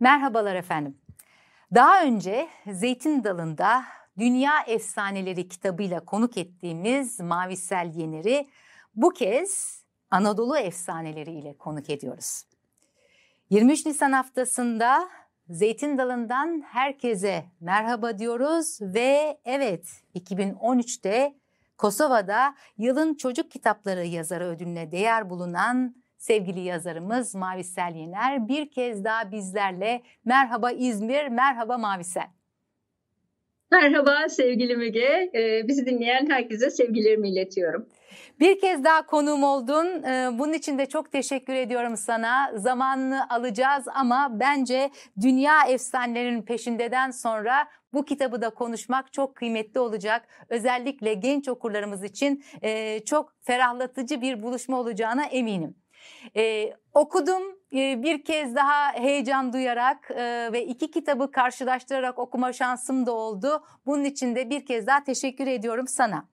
Merhabalar efendim. Daha önce Zeytin Dalı'nda Dünya Efsaneleri kitabıyla konuk ettiğimiz Mavisel Yener'i bu kez Anadolu efsaneleri ile konuk ediyoruz. 23 Nisan haftasında Zeytin Dalı'ndan herkese merhaba diyoruz ve evet 2013'te Kosova'da yılın çocuk kitapları yazarı ödülüne değer bulunan sevgili yazarımız Mavisel Yener bir kez daha bizlerle. Merhaba İzmir, merhaba Mavisel. Merhaba sevgili Müge. Ee, bizi dinleyen herkese sevgilerimi iletiyorum. Bir kez daha konuğum oldun. Ee, bunun için de çok teşekkür ediyorum sana. Zamanını alacağız ama bence dünya efsanelerinin peşindeden sonra bu kitabı da konuşmak çok kıymetli olacak. Özellikle genç okurlarımız için e, çok ferahlatıcı bir buluşma olacağına eminim. Ee, okudum e, bir kez daha heyecan duyarak e, ve iki kitabı karşılaştırarak okuma şansım da oldu. Bunun için de bir kez daha teşekkür ediyorum sana.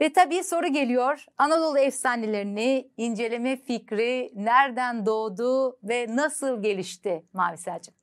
Ve tabii soru geliyor. Anadolu efsanelerini inceleme fikri nereden doğdu ve nasıl gelişti Mavisel'cim?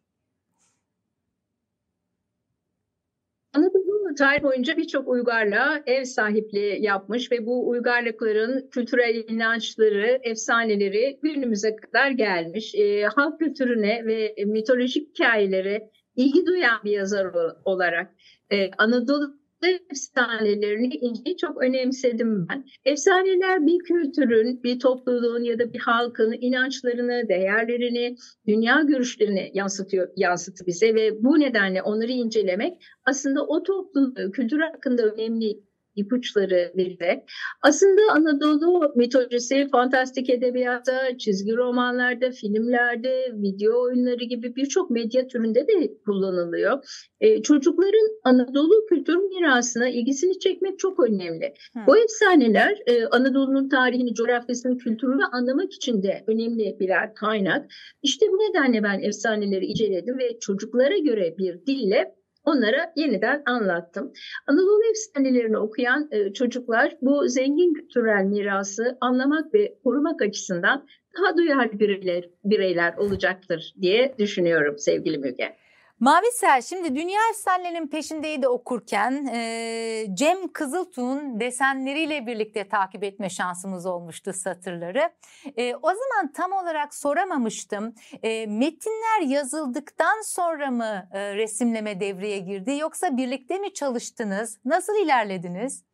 Anadolu tarih boyunca birçok uygarlığa ev sahipliği yapmış ve bu uygarlıkların kültürel inançları, efsaneleri günümüze kadar gelmiş. E, halk kültürüne ve mitolojik hikayelere ilgi duyan bir yazar olarak e, Anadolu efsanelerini inceyi çok önemsedim ben. Efsaneler bir kültürün, bir topluluğun ya da bir halkın inançlarını, değerlerini, dünya görüşlerini yansıtıyor, yansıtı bize ve bu nedenle onları incelemek aslında o topluluğu, kültür hakkında önemli ipuçları verirek aslında Anadolu mitolojisi fantastik edebiyatta, çizgi romanlarda, filmlerde, video oyunları gibi birçok medya türünde de kullanılıyor. Ee, çocukların Anadolu kültür mirasına ilgisini çekmek çok önemli. Hmm. Bu efsaneler e, Anadolu'nun tarihini, coğrafyasını, kültürünü anlamak için de önemli birer kaynak. İşte bu nedenle ben efsaneleri inceledim ve çocuklara göre bir dille onlara yeniden anlattım. Anadolu efsanelerini okuyan e, çocuklar bu zengin kültürel mirası anlamak ve korumak açısından daha duyarlı bireyler, bireyler olacaktır diye düşünüyorum sevgili Müge. Mavisel şimdi Dünya Efsanelerinin peşindeydi okurken e, Cem Kızıltuğ'un desenleriyle birlikte takip etme şansımız olmuştu satırları. E, o zaman tam olarak soramamıştım. E, metinler yazıldıktan sonra mı e, resimleme devreye girdi yoksa birlikte mi çalıştınız? Nasıl ilerlediniz?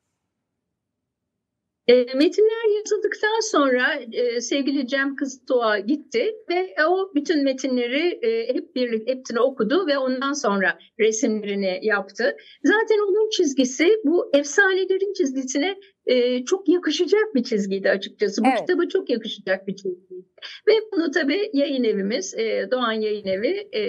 E, metinler yazıldıktan sonra e, sevgili Cem Kızıltuğ'a gitti ve o bütün metinleri e, hep birlikte hepsini okudu ve ondan sonra resimlerini yaptı. Zaten onun çizgisi bu efsanelerin çizgisine e, çok yakışacak bir çizgiydi açıkçası. Bu evet. kitaba çok yakışacak bir çizgiydi. Ve bunu tabii yayın evimiz, e, Doğan Yayın Evi e,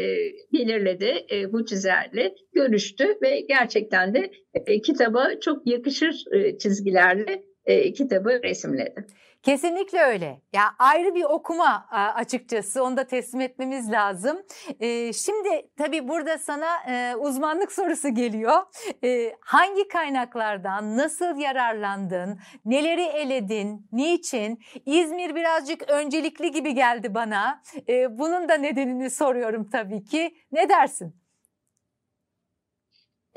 belirledi e, bu çizerle, görüştü ve gerçekten de e, kitaba çok yakışır e, çizgilerle e, kitabı resimledi. Kesinlikle öyle. Ya ayrı bir okuma açıkçası onu da teslim etmemiz lazım. E, şimdi tabii burada sana e, uzmanlık sorusu geliyor. Hangi kaynaklardan nasıl yararlandın? Neleri eledin? Niçin? İzmir birazcık öncelikli gibi geldi bana. Bunun da nedenini soruyorum tabii ki. Ne dersin?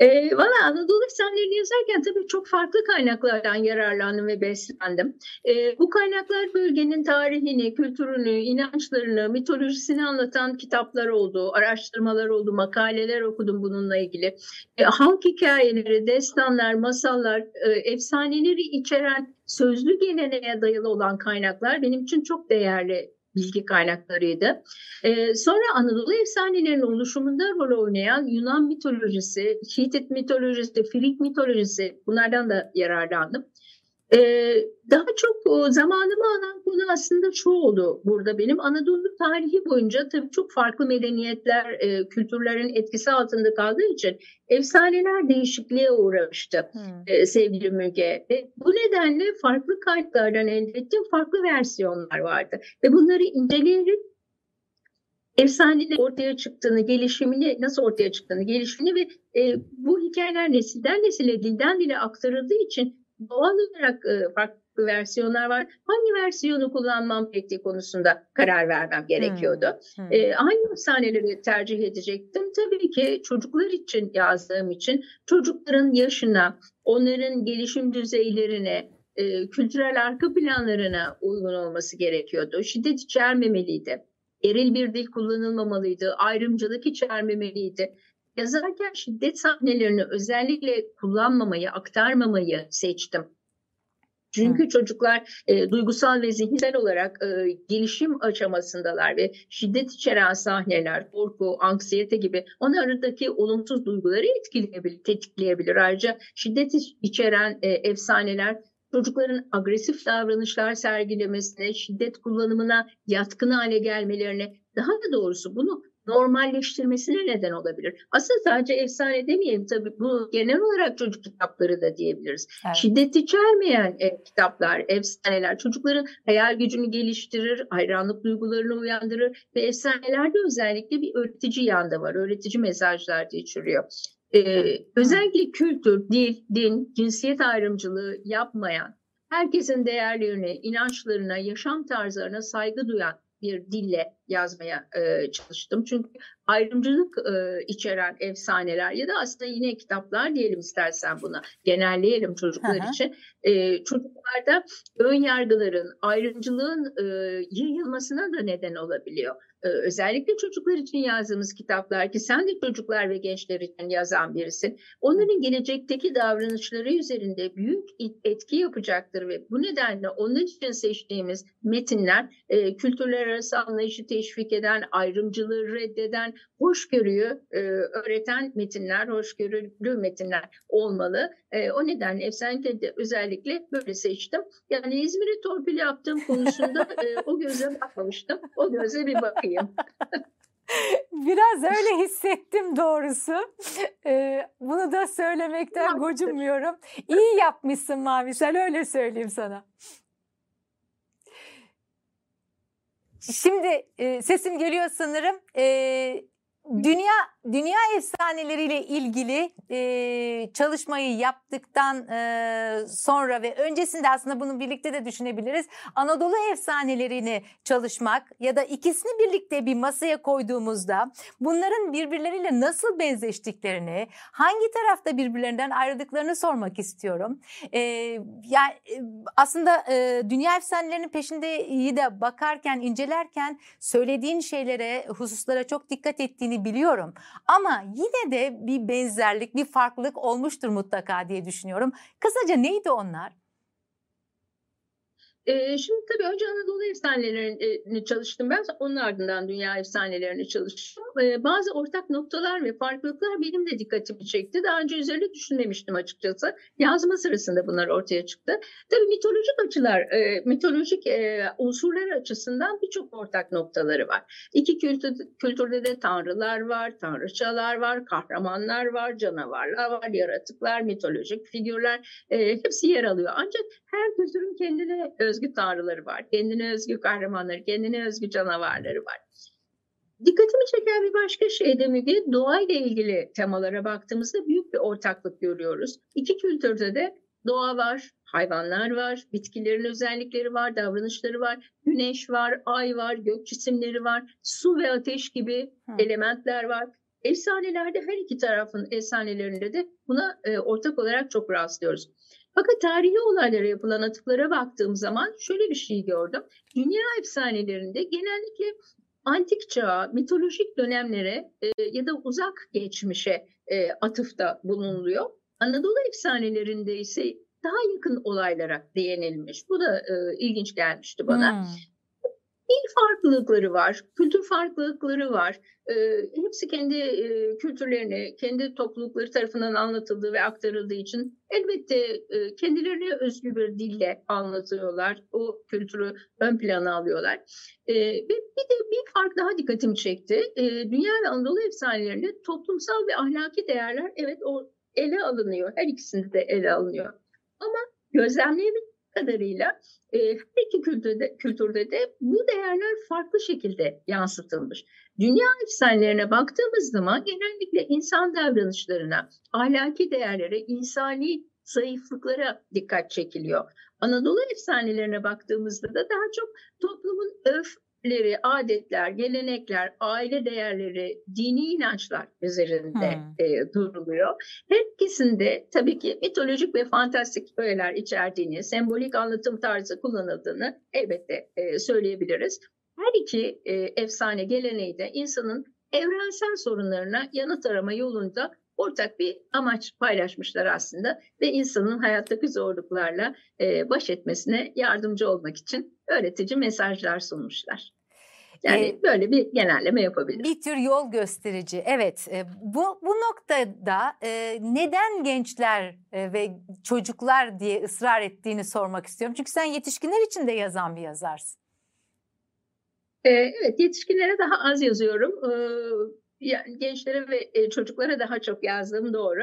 E, Valla Anadolu efsanelerini yazarken tabii çok farklı kaynaklardan yararlandım ve beslendim. E, bu kaynaklar bölgenin tarihini, kültürünü, inançlarını, mitolojisini anlatan kitaplar oldu, araştırmalar oldu, makaleler okudum bununla ilgili. E, halk hikayeleri, destanlar, masallar, e, efsaneleri içeren sözlü geleneğe dayalı olan kaynaklar benim için çok değerli bilgi kaynaklarıydı. Ee, sonra Anadolu efsanelerinin oluşumunda rol oynayan Yunan mitolojisi, Hitit mitolojisi, Frig mitolojisi bunlardan da yararlandım. Daha çok zamanımı alan konu aslında şu oldu burada benim. Anadolu tarihi boyunca tabii çok farklı medeniyetler, kültürlerin etkisi altında kaldığı için efsaneler değişikliğe uğramıştı hmm. sevgili Müge. Bu nedenle farklı kaynaklardan elde ettiğim farklı versiyonlar vardı. Ve bunları inceleyerek efsanenin ortaya çıktığını, gelişimini, nasıl ortaya çıktığını, gelişimini ve e, bu hikayeler nesilden nesile, dilden dile aktarıldığı için doğal olarak e, farklı versiyonlar var. Hangi versiyonu kullanmam gerektiği konusunda karar vermem gerekiyordu. Hmm. Hmm. E, hangi efsaneleri tercih edecektim? Tabii ki çocuklar için yazdığım için çocukların yaşına, onların gelişim düzeylerine, e, kültürel arka planlarına uygun olması gerekiyordu. Şiddet içermemeliydi. Eril bir dil kullanılmamalıydı. Ayrımcılık içermemeliydi. Yazarken şiddet sahnelerini özellikle kullanmamayı, aktarmamayı seçtim. Çünkü Hı. çocuklar e, duygusal ve zihinsel olarak e, gelişim aşamasındalar ve şiddet içeren sahneler, korku, anksiyete gibi onlardaki olumsuz duyguları etkileyebilir, tetikleyebilir. Ayrıca şiddet içeren e, efsaneler çocukların agresif davranışlar sergilemesine, şiddet kullanımına yatkın hale gelmelerine, daha da doğrusu bunu normalleştirmesine neden olabilir. Aslında sadece efsane demeyelim tabii bu genel olarak çocuk kitapları da diyebiliriz. Evet. Şiddet içermeyen e, kitaplar, efsaneler çocukların hayal gücünü geliştirir, hayranlık duygularını uyandırır ve efsanelerde özellikle bir öğretici yanda var. Öğretici mesajlar da içeriyor. Ee, özellikle kültür, dil, din, cinsiyet ayrımcılığı yapmayan, herkesin değerlerine, inançlarına, yaşam tarzlarına saygı duyan bir dille yazmaya e, çalıştım. Çünkü ayrımcılık e, içeren efsaneler ya da aslında yine kitaplar diyelim istersen buna genelleyelim çocuklar Aha. için. E, çocuklarda ön yargıların, ayrımcılığın e, yayılmasına da neden olabiliyor. E, özellikle çocuklar için yazdığımız kitaplar ki sen de çocuklar ve gençler için yazan birisin. Onların gelecekteki davranışları üzerinde büyük etki yapacaktır ve bu nedenle onlar için seçtiğimiz metinler e, kültürler arası anlayışı teşvik eden, ayrımcılığı reddeden, hoşgörüyü e, öğreten metinler, hoşgörülü metinler olmalı. E, o nedenle efsanede de özellikle böyle seçtim. Yani İzmir'e torpil yaptığım konusunda o göze bakmamıştım. O göze bir bakayım. Biraz öyle hissettim doğrusu. Ee, bunu da söylemekten gocunmuyorum. İyi yapmışsın Mavisel öyle söyleyeyim sana. Şimdi e, sesim geliyor sanırım. E, Dünya dünya efsaneleriyle ilgili e, çalışmayı yaptıktan e, sonra ve öncesinde aslında bunu birlikte de düşünebiliriz. Anadolu efsanelerini çalışmak ya da ikisini birlikte bir masaya koyduğumuzda bunların birbirleriyle nasıl benzeştiklerini, hangi tarafta birbirlerinden ayrıldıklarını sormak istiyorum. E, yani aslında e, dünya efsanelerinin peşinde iyi de bakarken, incelerken söylediğin şeylere, hususlara çok dikkat ettiğini biliyorum. Ama yine de bir benzerlik, bir farklılık olmuştur mutlaka diye düşünüyorum. Kısaca neydi onlar? Şimdi tabii önce Anadolu efsanelerini çalıştım ben. Onun ardından dünya efsanelerini çalıştım. Bazı ortak noktalar ve farklılıklar benim de dikkatimi çekti. Daha önce üzerine düşünmemiştim açıkçası. Yazma sırasında bunlar ortaya çıktı. Tabii mitolojik açılar, mitolojik unsurlar açısından birçok ortak noktaları var. İki kültür, kültürde de tanrılar var, tanrıçalar var, kahramanlar var, canavarlar var, yaratıklar, mitolojik figürler hepsi yer alıyor. Ancak her kültürün kendine özgü tanrıları var. Kendine özgü kahramanları, kendine özgü canavarları var. Dikkatimi çeken bir başka şey de Müge, doğayla ilgili temalara baktığımızda büyük bir ortaklık görüyoruz. İki kültürde de doğa var, hayvanlar var, bitkilerin özellikleri var, davranışları var, güneş var, ay var, gök cisimleri var, su ve ateş gibi Hı. elementler var. Efsanelerde her iki tarafın efsanelerinde de buna e, ortak olarak çok rastlıyoruz. Fakat tarihi olaylara yapılan atıflara baktığım zaman şöyle bir şey gördüm. Dünya efsanelerinde genellikle antik çağa, mitolojik dönemlere e, ya da uzak geçmişe e, atıfta bulunuluyor. Anadolu efsanelerinde ise daha yakın olaylara değinilmiş. Bu da e, ilginç gelmişti bana. Hmm dil farklılıkları var, kültür farklılıkları var. E, hepsi kendi e, kültürlerini, kendi toplulukları tarafından anlatıldığı ve aktarıldığı için elbette e, kendilerine özgü bir dille anlatıyorlar. O kültürü ön plana alıyorlar. E, ve bir de bir fark daha dikkatimi çekti. E, Dünya ve Anadolu efsanelerinde toplumsal ve ahlaki değerler evet o ele alınıyor. Her ikisinde de ele alınıyor. Ama gözlemleyebildiğim kadarıyla e, her iki kültürde, kültürde de bu değerler farklı şekilde yansıtılmış. Dünya efsanelerine baktığımız zaman genellikle insan davranışlarına, ahlaki değerlere, insani zayıflıklara dikkat çekiliyor. Anadolu efsanelerine baktığımızda da daha çok toplumun öfleri, adetler, gelenekler, aile değerleri, dini inançlar üzerinde hmm. e, duruluyor. Her ikisinde tabii ki mitolojik ve fantastik öğeler içerdiğini, sembolik anlatım tarzı kullanıldığını elbette e, söyleyebiliriz. Her iki e, efsane geleneği de insanın evrensel sorunlarına yanıt arama yolunda ortak bir amaç paylaşmışlar aslında ve insanın hayattaki zorluklarla e, baş etmesine yardımcı olmak için öğretici mesajlar sunmuşlar. Yani ee, böyle bir genelleme yapabilirim. Bir tür yol gösterici. Evet. E, bu bu noktada e, neden gençler e, ve çocuklar diye ısrar ettiğini sormak istiyorum. Çünkü sen yetişkinler için de yazan bir yazarsın. Evet, yetişkinlere daha az yazıyorum. Gençlere ve e, çocuklara daha çok yazdığım doğru.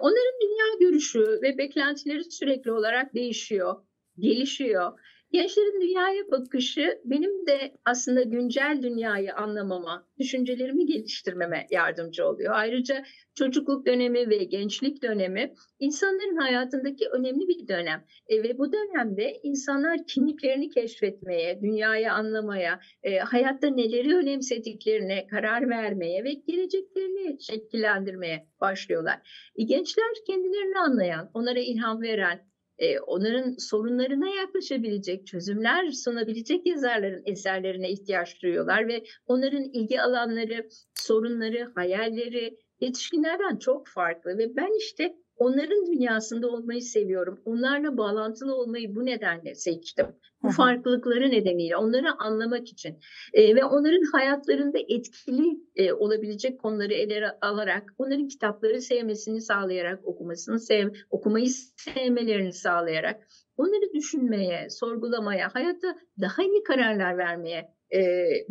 Onların dünya görüşü ve beklentileri sürekli olarak değişiyor, gelişiyor. Gençlerin dünyaya bakışı benim de aslında güncel dünyayı anlamama, düşüncelerimi geliştirmeme yardımcı oluyor. Ayrıca çocukluk dönemi ve gençlik dönemi insanların hayatındaki önemli bir dönem. E, ve bu dönemde insanlar kimliklerini keşfetmeye, dünyayı anlamaya, e, hayatta neleri önemsediklerine karar vermeye ve geleceklerini şekillendirmeye başlıyorlar. E, gençler kendilerini anlayan, onlara ilham veren, e, onların sorunlarına yaklaşabilecek, çözümler sunabilecek yazarların eserlerine ihtiyaç duyuyorlar ve onların ilgi alanları, sorunları, hayalleri yetişkinlerden çok farklı ve ben işte Onların dünyasında olmayı seviyorum. Onlarla bağlantılı olmayı bu nedenle seçtim. Bu farklılıkları nedeniyle onları anlamak için e, ve onların hayatlarında etkili e, olabilecek konuları ele alarak onların kitapları sevmesini sağlayarak okumasını sev okumayı sevmelerini sağlayarak onları düşünmeye, sorgulamaya, hayatta daha iyi kararlar vermeye e,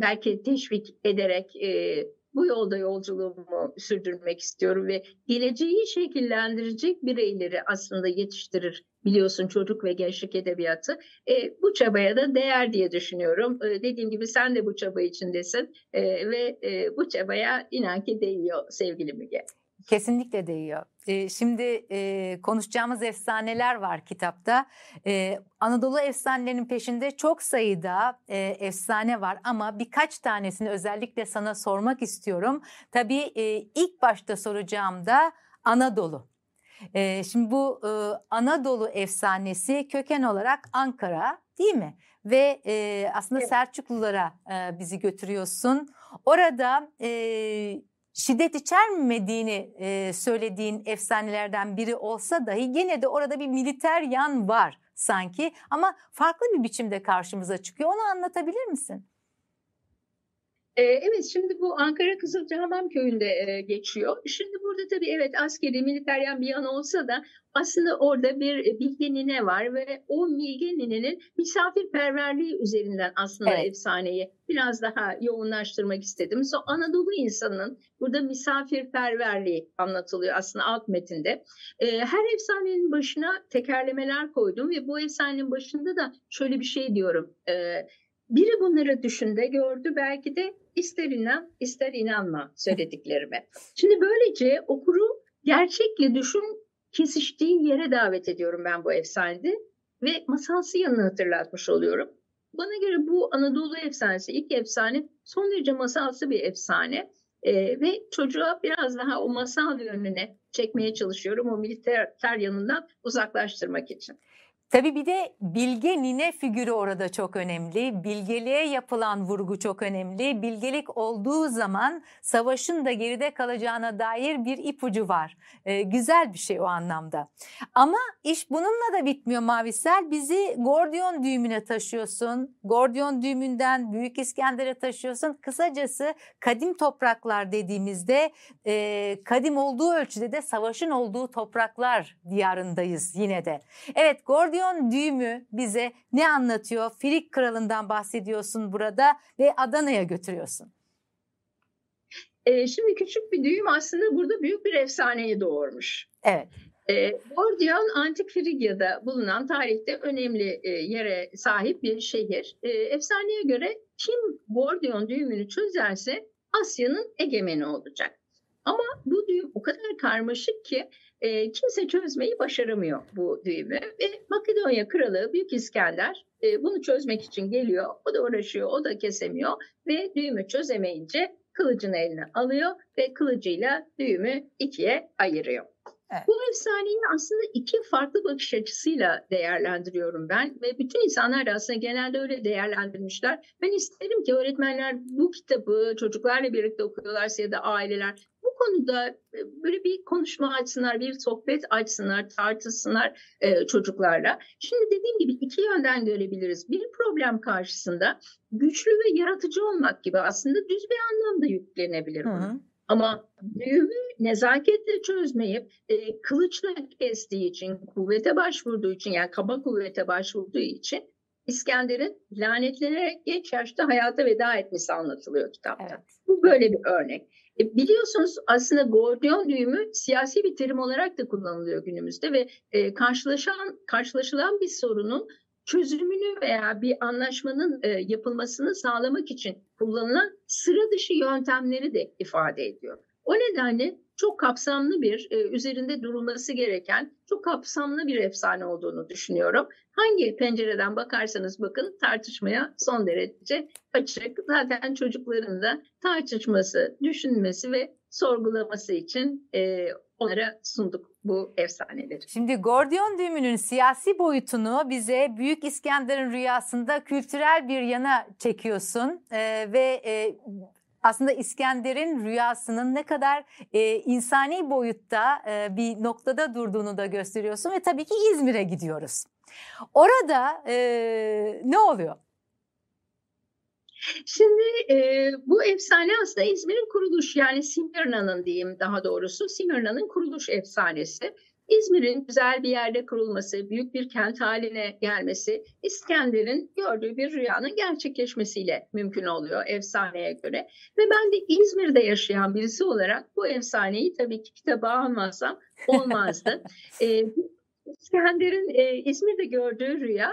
belki teşvik ederek e, bu yolda yolculuğumu sürdürmek istiyorum ve geleceği şekillendirecek bireyleri aslında yetiştirir biliyorsun çocuk ve gençlik edebiyatı. E, bu çabaya da değer diye düşünüyorum. E, dediğim gibi sen de bu çaba içindesin e, ve e, bu çabaya inan ki değiyor sevgili Müge. Kesinlikle değiyor. Şimdi e, konuşacağımız efsaneler var kitapta. Anadolu efsanelerinin peşinde çok sayıda e, efsane var ama birkaç tanesini özellikle sana sormak istiyorum. Tabii e, ilk başta soracağım da Anadolu. E, şimdi bu e, Anadolu efsanesi köken olarak Ankara değil mi? Ve e, aslında evet. Selçuklulara e, bizi götürüyorsun. Orada e, şiddet içermediğini e, söylediğin efsanelerden biri olsa dahi gene de orada bir militer yan var sanki ama farklı bir biçimde karşımıza çıkıyor. Onu anlatabilir misin? Evet şimdi bu Ankara Kızılcahamam köyünde geçiyor. Şimdi burada tabii evet askeri militeryen bir yan olsa da aslında orada bir Bilge Nine var ve o Bilge Nine'nin misafirperverliği üzerinden aslında evet. efsaneyi biraz daha yoğunlaştırmak istedim. So, Anadolu insanının burada misafirperverliği anlatılıyor aslında alt metinde. Her efsanenin başına tekerlemeler koydum ve bu efsanenin başında da şöyle bir şey diyorum. Biri bunları düşünde gördü belki de ister inan ister inanma söylediklerime. Şimdi böylece okuru gerçekle düşün kesiştiği yere davet ediyorum ben bu efsanede ve masalsı yanını hatırlatmış oluyorum. Bana göre bu Anadolu efsanesi ilk efsane son derece masalsı bir efsane ee, ve çocuğa biraz daha o masal yönüne çekmeye çalışıyorum o militer yanından uzaklaştırmak için. Tabii bir de bilge nine figürü orada çok önemli. Bilgeliğe yapılan vurgu çok önemli. Bilgelik olduğu zaman savaşın da geride kalacağına dair bir ipucu var. Ee, güzel bir şey o anlamda. Ama iş bununla da bitmiyor Mavisel. Bizi Gordiyon düğümüne taşıyorsun. Gordiyon düğümünden Büyük İskender'e taşıyorsun. Kısacası kadim topraklar dediğimizde e, kadim olduğu ölçüde de savaşın olduğu topraklar diyarındayız yine de. Evet Gordiyon Akordeon düğümü bize ne anlatıyor? Firik Kralı'ndan bahsediyorsun burada ve Adana'ya götürüyorsun. E, şimdi küçük bir düğüm aslında burada büyük bir efsaneyi doğurmuş. Evet. E, Gordion antik Frigya'da bulunan tarihte önemli e, yere sahip bir şehir. E, efsaneye göre kim Gordion düğümünü çözerse Asya'nın egemeni olacak. Ama bu düğüm o kadar karmaşık ki e, kimse çözmeyi başaramıyor bu düğümü. Ve Makedonya Kralı Büyük İskender e, bunu çözmek için geliyor. O da uğraşıyor, o da kesemiyor ve düğümü çözemeyince kılıcını eline alıyor ve kılıcıyla düğümü ikiye ayırıyor. Evet. Bu efsaneyi aslında iki farklı bakış açısıyla değerlendiriyorum ben ve bütün insanlar da aslında genelde öyle değerlendirmişler. Ben isterim ki öğretmenler bu kitabı çocuklarla birlikte okuyorlarsa ya da aileler konuda e, böyle bir konuşma açsınlar, bir sohbet açsınlar, tartışsınlar e, çocuklarla. Şimdi dediğim gibi iki yönden görebiliriz. Bir problem karşısında güçlü ve yaratıcı olmak gibi aslında düz bir anlamda yüklenebilir. Hı hı. Ama düğümü nezaketle çözmeyip e, kılıçla kestiği için, kuvvete başvurduğu için yani kaba kuvvete başvurduğu için İskender'in lanetlenerek genç yaşta hayata veda etmesi anlatılıyor kitapta. Evet. Bu böyle bir örnek. E, biliyorsunuz aslında Gordion düğümü siyasi bir terim olarak da kullanılıyor günümüzde ve e, karşılaşan karşılaşılan bir sorunun çözümünü veya bir anlaşmanın e, yapılmasını sağlamak için kullanılan sıra dışı yöntemleri de ifade ediyor. O nedenle çok kapsamlı bir, e, üzerinde durulması gereken çok kapsamlı bir efsane olduğunu düşünüyorum. Hangi pencereden bakarsanız bakın tartışmaya son derece açık. Zaten çocukların da tartışması, düşünmesi ve sorgulaması için e, onlara sunduk bu efsaneleri. Şimdi Gordiyon düğümünün siyasi boyutunu bize Büyük İskender'in rüyasında kültürel bir yana çekiyorsun ee, ve e, aslında İskender'in rüyasının ne kadar e, insani boyutta e, bir noktada durduğunu da gösteriyorsun ve tabii ki İzmir'e gidiyoruz. Orada e, ne oluyor? Şimdi e, bu efsane aslında İzmir'in kuruluş yani Simirna'nın diyeyim daha doğrusu Simirna'nın kuruluş efsanesi. İzmir'in güzel bir yerde kurulması, büyük bir kent haline gelmesi İskender'in gördüğü bir rüyanın gerçekleşmesiyle mümkün oluyor efsaneye göre. Ve ben de İzmir'de yaşayan birisi olarak bu efsaneyi tabii ki kitaba almazsam olmazdı. ee, İskender'in e, İzmir'de gördüğü rüya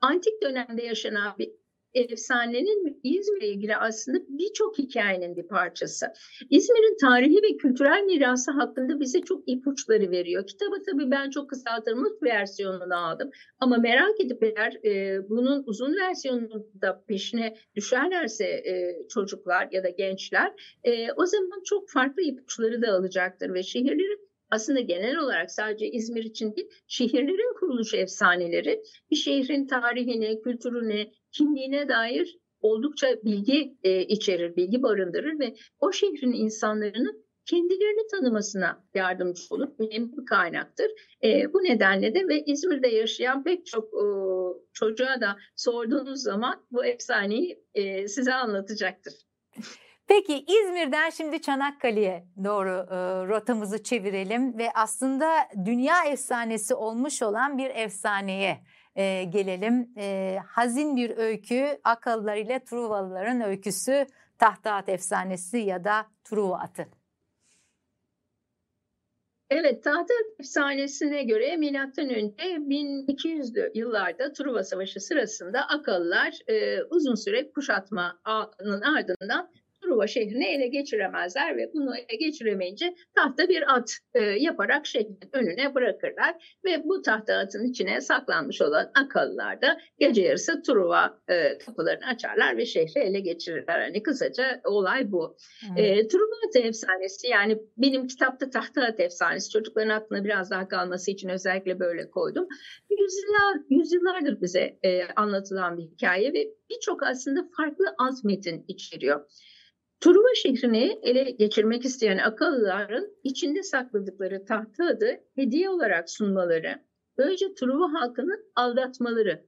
antik dönemde yaşanan bir efsanenin İzmir'e ilgili aslında birçok hikayenin bir parçası. İzmir'in tarihi ve kültürel mirası hakkında bize çok ipuçları veriyor. Kitabı tabii ben çok kısaltılmış versiyonunu aldım. Ama merak edip eğer e, bunun uzun versiyonunu da peşine düşerlerse e, çocuklar ya da gençler e, o zaman çok farklı ipuçları da alacaktır ve şehirlerin aslında genel olarak sadece İzmir için değil, şehirlerin kuruluş efsaneleri bir şehrin tarihine, kültürüne, kimliğine dair oldukça bilgi e, içerir, bilgi barındırır ve o şehrin insanların kendilerini tanımasına yardımcı olur. Önemli bir kaynaktır. E, bu nedenle de ve İzmir'de yaşayan pek çok e, çocuğa da sorduğunuz zaman bu efsaneyi e, size anlatacaktır. Peki İzmir'den şimdi Çanakkale'ye doğru e, rotamızı çevirelim ve aslında dünya efsanesi olmuş olan bir efsaneye e, gelelim. E, hazin bir öykü Akıllılar ile Truvalıların öyküsü Tahtaat efsanesi ya da Truva atı. Evet, Tahtaat efsanesine göre milattan önce 1200'lü yıllarda Truva Savaşı sırasında Akalılar e, uzun süre kuşatmanın ardından Truva şehrini ele geçiremezler ve bunu ele geçiremeyince tahta bir at e, yaparak şehrin önüne bırakırlar ve bu tahta atın içine saklanmış olan akıllılar da gece yarısı Truva e, kapılarını açarlar ve şehri ele geçirirler. Hani kısaca olay bu. Hmm. E, Truva atı efsanesi yani benim kitapta tahta at efsanesi çocukların aklına biraz daha kalması için özellikle böyle koydum. Yüzyıllar, yüzyıllardır bize e, anlatılan bir hikaye ve birçok aslında farklı az metin içeriyor. Truva şehrini ele geçirmek isteyen akıllıların içinde sakladıkları tahta adı hediye olarak sunmaları, böylece Truva halkını aldatmaları,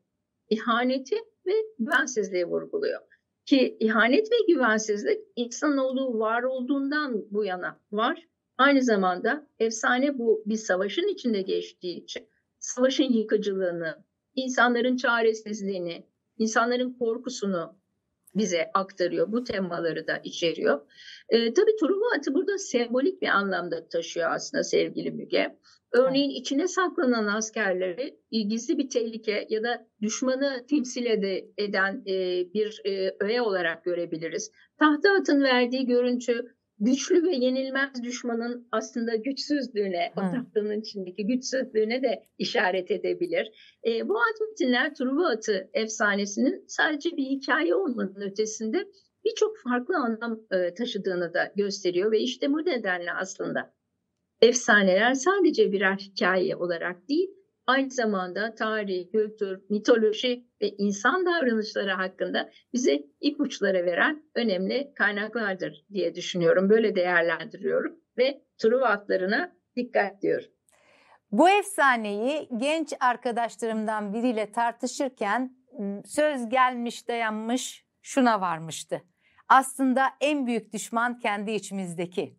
ihaneti ve güvensizliği vurguluyor. Ki ihanet ve güvensizlik insanoğlu var olduğundan bu yana var. Aynı zamanda efsane bu bir savaşın içinde geçtiği için savaşın yıkıcılığını, insanların çaresizliğini, insanların korkusunu, bize aktarıyor. Bu temaları da içeriyor. E, tabii Truva atı burada sembolik bir anlamda taşıyor aslında sevgili Müge. Örneğin içine saklanan askerleri gizli bir tehlike ya da düşmanı temsil eden e, bir e, öğe olarak görebiliriz. Tahta atın verdiği görüntü güçlü ve yenilmez düşmanın aslında güçsüzlüğüne, o tahtanın içindeki güçsüzlüğüne de işaret edebilir. E, bu at metinler Truva Atı efsanesinin sadece bir hikaye olmanın ötesinde birçok farklı anlam e, taşıdığını da gösteriyor ve işte bu nedenle aslında efsaneler sadece birer hikaye olarak değil, aynı zamanda tarih, kültür, mitoloji ve insan davranışları hakkında bize ipuçları veren önemli kaynaklardır diye düşünüyorum. Böyle değerlendiriyorum ve Truva atlarına dikkat diyorum. Bu efsaneyi genç arkadaşlarımdan biriyle tartışırken söz gelmiş dayanmış şuna varmıştı. Aslında en büyük düşman kendi içimizdeki.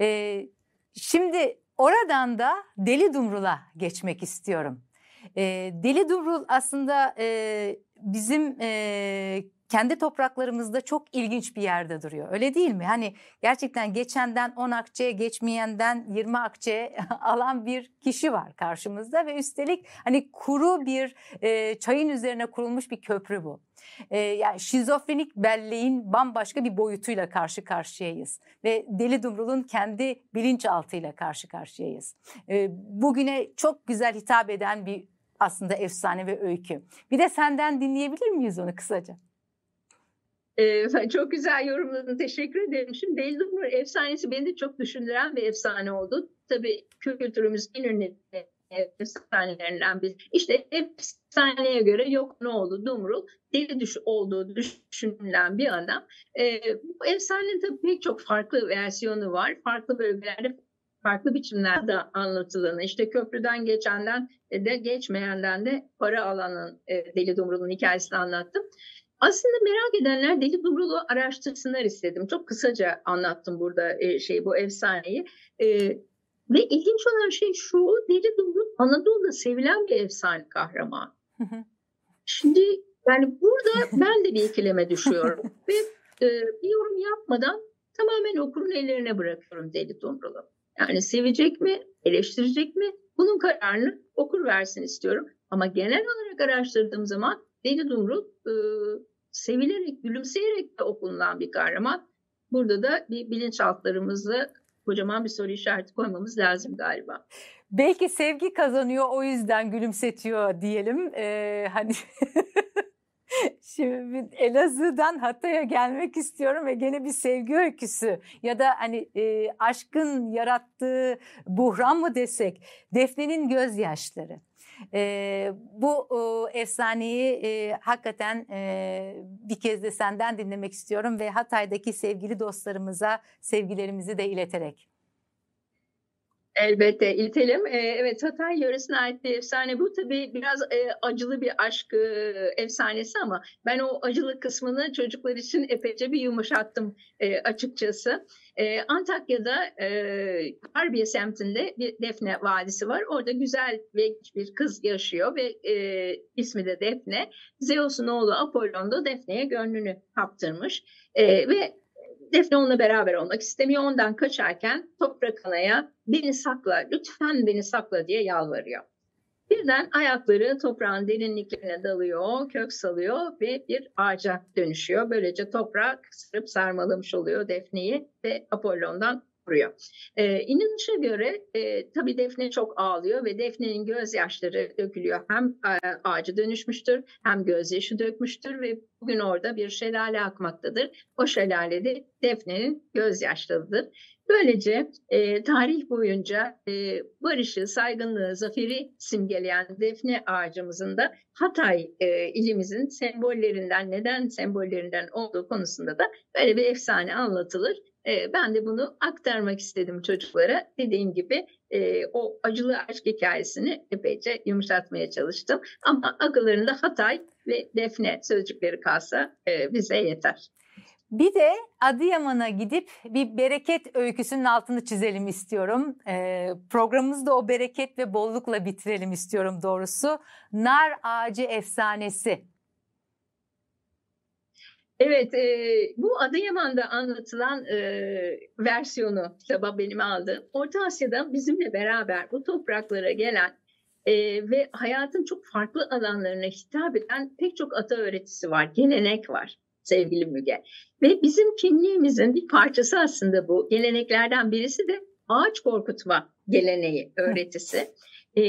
Ee, şimdi oradan da Deli Dumrul'a geçmek istiyorum. Ee, Deli Dumrul aslında e, bizim e, kendi topraklarımızda çok ilginç bir yerde duruyor. Öyle değil mi? Hani gerçekten geçenden 10 akçe, geçmeyenden 20 akçe alan bir kişi var karşımızda ve üstelik hani kuru bir e, çayın üzerine kurulmuş bir köprü bu. E, yani şizofrenik belleğin bambaşka bir boyutuyla karşı karşıyayız ve Deli Dumrul'un kendi bilinçaltıyla karşı karşıyayız. E, bugüne çok güzel hitap eden bir aslında efsane ve öykü. Bir de senden dinleyebilir miyiz onu kısaca? Ee, çok güzel yorumladın. Teşekkür ederim. Şimdi Beldumru efsanesi beni de çok düşündüren bir efsane oldu. Tabii kültürümüz en ünlü efsanelerinden bir. İşte efsaneye göre yok ne oldu Dumrul deli düş olduğu düşünülen bir adam. Ee, bu efsanenin tabii pek çok farklı versiyonu var. Farklı bölgelerde farklı biçimlerde anlatılanı işte köprüden geçenden de geçmeyenden de para alanın Deli Dumrul'un hikayesini anlattım. Aslında merak edenler Deli Dumrul'u araştırsınlar istedim. Çok kısaca anlattım burada e, şey bu efsaneyi. E, ve ilginç olan şey şu, Deli Dumrul Anadolu'da sevilen bir efsane kahraman. Şimdi yani burada ben de bir ikileme düşüyorum. ve e, bir yorum yapmadan tamamen okurun ellerine bırakıyorum Deli Dumrul'u. Yani sevecek mi, eleştirecek mi? Bunun kararını okur versin istiyorum. Ama genel olarak araştırdığım zaman Deli Dumrul e, sevilerek, gülümseyerek de okunulan bir kahraman. Burada da bir bilinçaltlarımızla kocaman bir soru işareti koymamız lazım galiba. Belki sevgi kazanıyor o yüzden gülümsetiyor diyelim. Ee, hani Şimdi Elazığ'dan Hatay'a gelmek istiyorum ve gene bir sevgi öyküsü ya da hani e, aşkın yarattığı buhran mı desek Defne'nin gözyaşları. E, bu e, efsaneyi e, hakikaten e, bir kez de senden dinlemek istiyorum ve Hatay'daki sevgili dostlarımıza sevgilerimizi de ileterek. Elbette İltelim. E, evet Hatay yöresine ait bir efsane bu. Tabii biraz e, acılı bir aşk e, efsanesi ama ben o acılı kısmını çocuklar için epeyce bir yumuşattım e, açıkçası. E, Antakya'da e, Harbiye semtinde bir Defne Vadisi var. Orada güzel ve bir kız yaşıyor ve e, ismi de Defne. Zeus'un oğlu Apollon da Defne'ye gönlünü kaptırmış. E, ve Defne onunla beraber olmak istemiyor. Ondan kaçarken Toprak Ana'ya beni sakla, lütfen beni sakla diye yalvarıyor. Birden ayakları toprağın derinliklerine dalıyor, kök salıyor ve bir ağaca dönüşüyor. Böylece toprak sırıp sarmalamış oluyor Defne'yi ve Apollon'dan vuruyor. Ee, inanışa göre e, tabii Defne çok ağlıyor ve Defne'nin gözyaşları dökülüyor. Hem e, ağacı dönüşmüştür hem gözyaşı dökmüştür ve bugün orada bir şelale akmaktadır. O şelale de Defne'nin gözyaşlarıdır. Böylece e, tarih boyunca e, barışı, saygınlığı, zaferi simgeleyen defne ağacımızın da Hatay e, ilimizin sembollerinden, neden sembollerinden olduğu konusunda da böyle bir efsane anlatılır. E, ben de bunu aktarmak istedim çocuklara. Dediğim gibi e, o acılı aşk hikayesini epeyce yumuşatmaya çalıştım. Ama akıllarında Hatay ve Defne sözcükleri kalsa e, bize yeter. Bir de Adıyaman'a gidip bir bereket öyküsünün altını çizelim istiyorum. Ee, programımızı da o bereket ve bollukla bitirelim istiyorum doğrusu. Nar ağacı efsanesi. Evet, e, bu Adıyaman'da anlatılan e, versiyonu kitaba benim aldığım. Orta Asya'da bizimle beraber bu topraklara gelen e, ve hayatın çok farklı alanlarına hitap eden pek çok ata öğretisi var, gelenek var. sevgili Müge. Ve bizim kimliğimizin bir parçası aslında bu. Geleneklerden birisi de ağaç korkutma geleneği, öğretisi. E,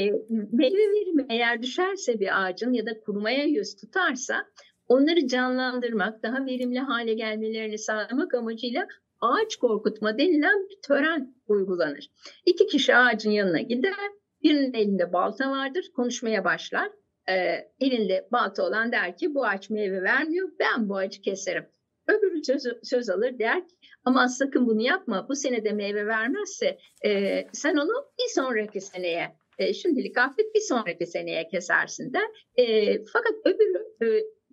meyve verimi eğer düşerse bir ağacın ya da kurumaya yüz tutarsa onları canlandırmak, daha verimli hale gelmelerini sağlamak amacıyla ağaç korkutma denilen bir tören uygulanır. İki kişi ağacın yanına gider, birinin elinde balta vardır, konuşmaya başlar. Ee, elinde balta olan der ki bu ağaç meyve vermiyor, ben bu ağacı keserim. Öbürü söz, söz alır der ki ama sakın bunu yapma, bu sene de meyve vermezse e, sen onu bir sonraki seneye e, şimdilik affet bir sonraki seneye kesersin der. E, fakat öbürü e,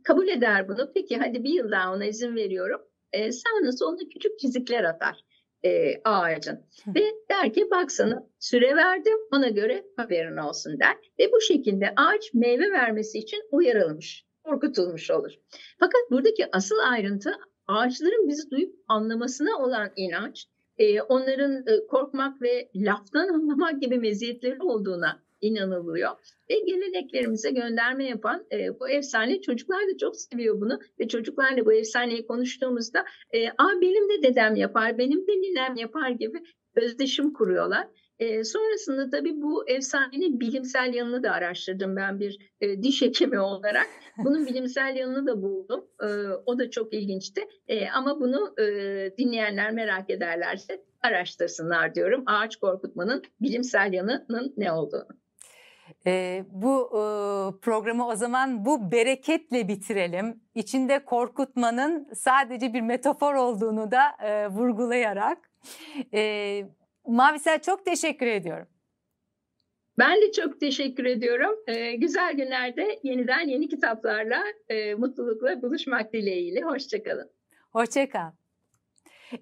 kabul eder bunu. Peki hadi bir yıl daha ona izin veriyorum. E, sağına soluna küçük çizikler atar e, ağacın. Ve der ki bak sana süre verdim ona göre haberin olsun der. Ve bu şekilde ağaç meyve vermesi için uyarılmış, korkutulmuş olur. Fakat buradaki asıl ayrıntı ağaçların bizi duyup anlamasına olan inanç, e, onların e, korkmak ve laftan anlamak gibi meziyetleri olduğuna inanılıyor. Ve geleneklerimize gönderme yapan e, bu efsane çocuklar da çok seviyor bunu. Ve çocuklarla bu efsaneyi konuştuğumuzda e, Aa, benim de dedem yapar, benim de ninem yapar gibi özdeşim kuruyorlar. E, sonrasında tabii bu efsanenin bilimsel yanını da araştırdım ben bir e, diş hekimi olarak. Bunun bilimsel yanını da buldum. E, o da çok ilginçti. E, ama bunu e, dinleyenler merak ederlerse araştırsınlar diyorum. Ağaç korkutmanın bilimsel yanının ne olduğunu. E, bu e, programı o zaman bu bereketle bitirelim. İçinde korkutmanın sadece bir metafor olduğunu da e, vurgulayarak. E, Mavisel çok teşekkür ediyorum. Ben de çok teşekkür ediyorum. Ee, güzel günlerde yeniden yeni kitaplarla e, mutlulukla buluşmak dileğiyle. Hoşçakalın. Hoşçakal.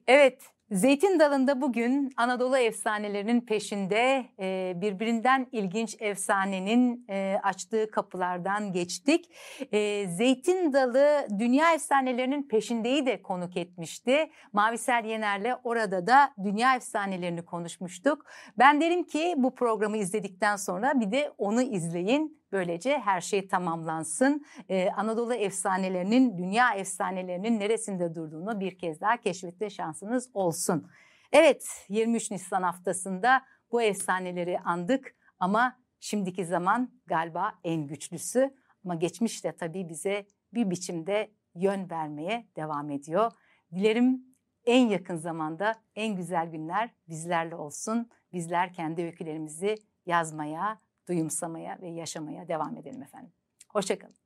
Evet, Zeytin Dalı'nda bugün Anadolu efsanelerinin peşinde e, birbirinden ilginç efsanenin e, açtığı kapılardan geçtik. E, Zeytin Dalı dünya efsanelerinin peşindeyi de konuk etmişti. Mavisel Yener'le orada da dünya efsanelerini konuşmuştuk. Ben derim ki bu programı izledikten sonra bir de onu izleyin. Böylece her şey tamamlansın. Ee, Anadolu efsanelerinin, dünya efsanelerinin neresinde durduğunu bir kez daha keşfetme şansınız olsun. Evet 23 Nisan haftasında bu efsaneleri andık ama şimdiki zaman galiba en güçlüsü. Ama geçmiş de tabii bize bir biçimde yön vermeye devam ediyor. Dilerim en yakın zamanda en güzel günler bizlerle olsun. Bizler kendi öykülerimizi yazmaya, duyumsamaya ve yaşamaya devam edelim efendim. Hoşçakalın.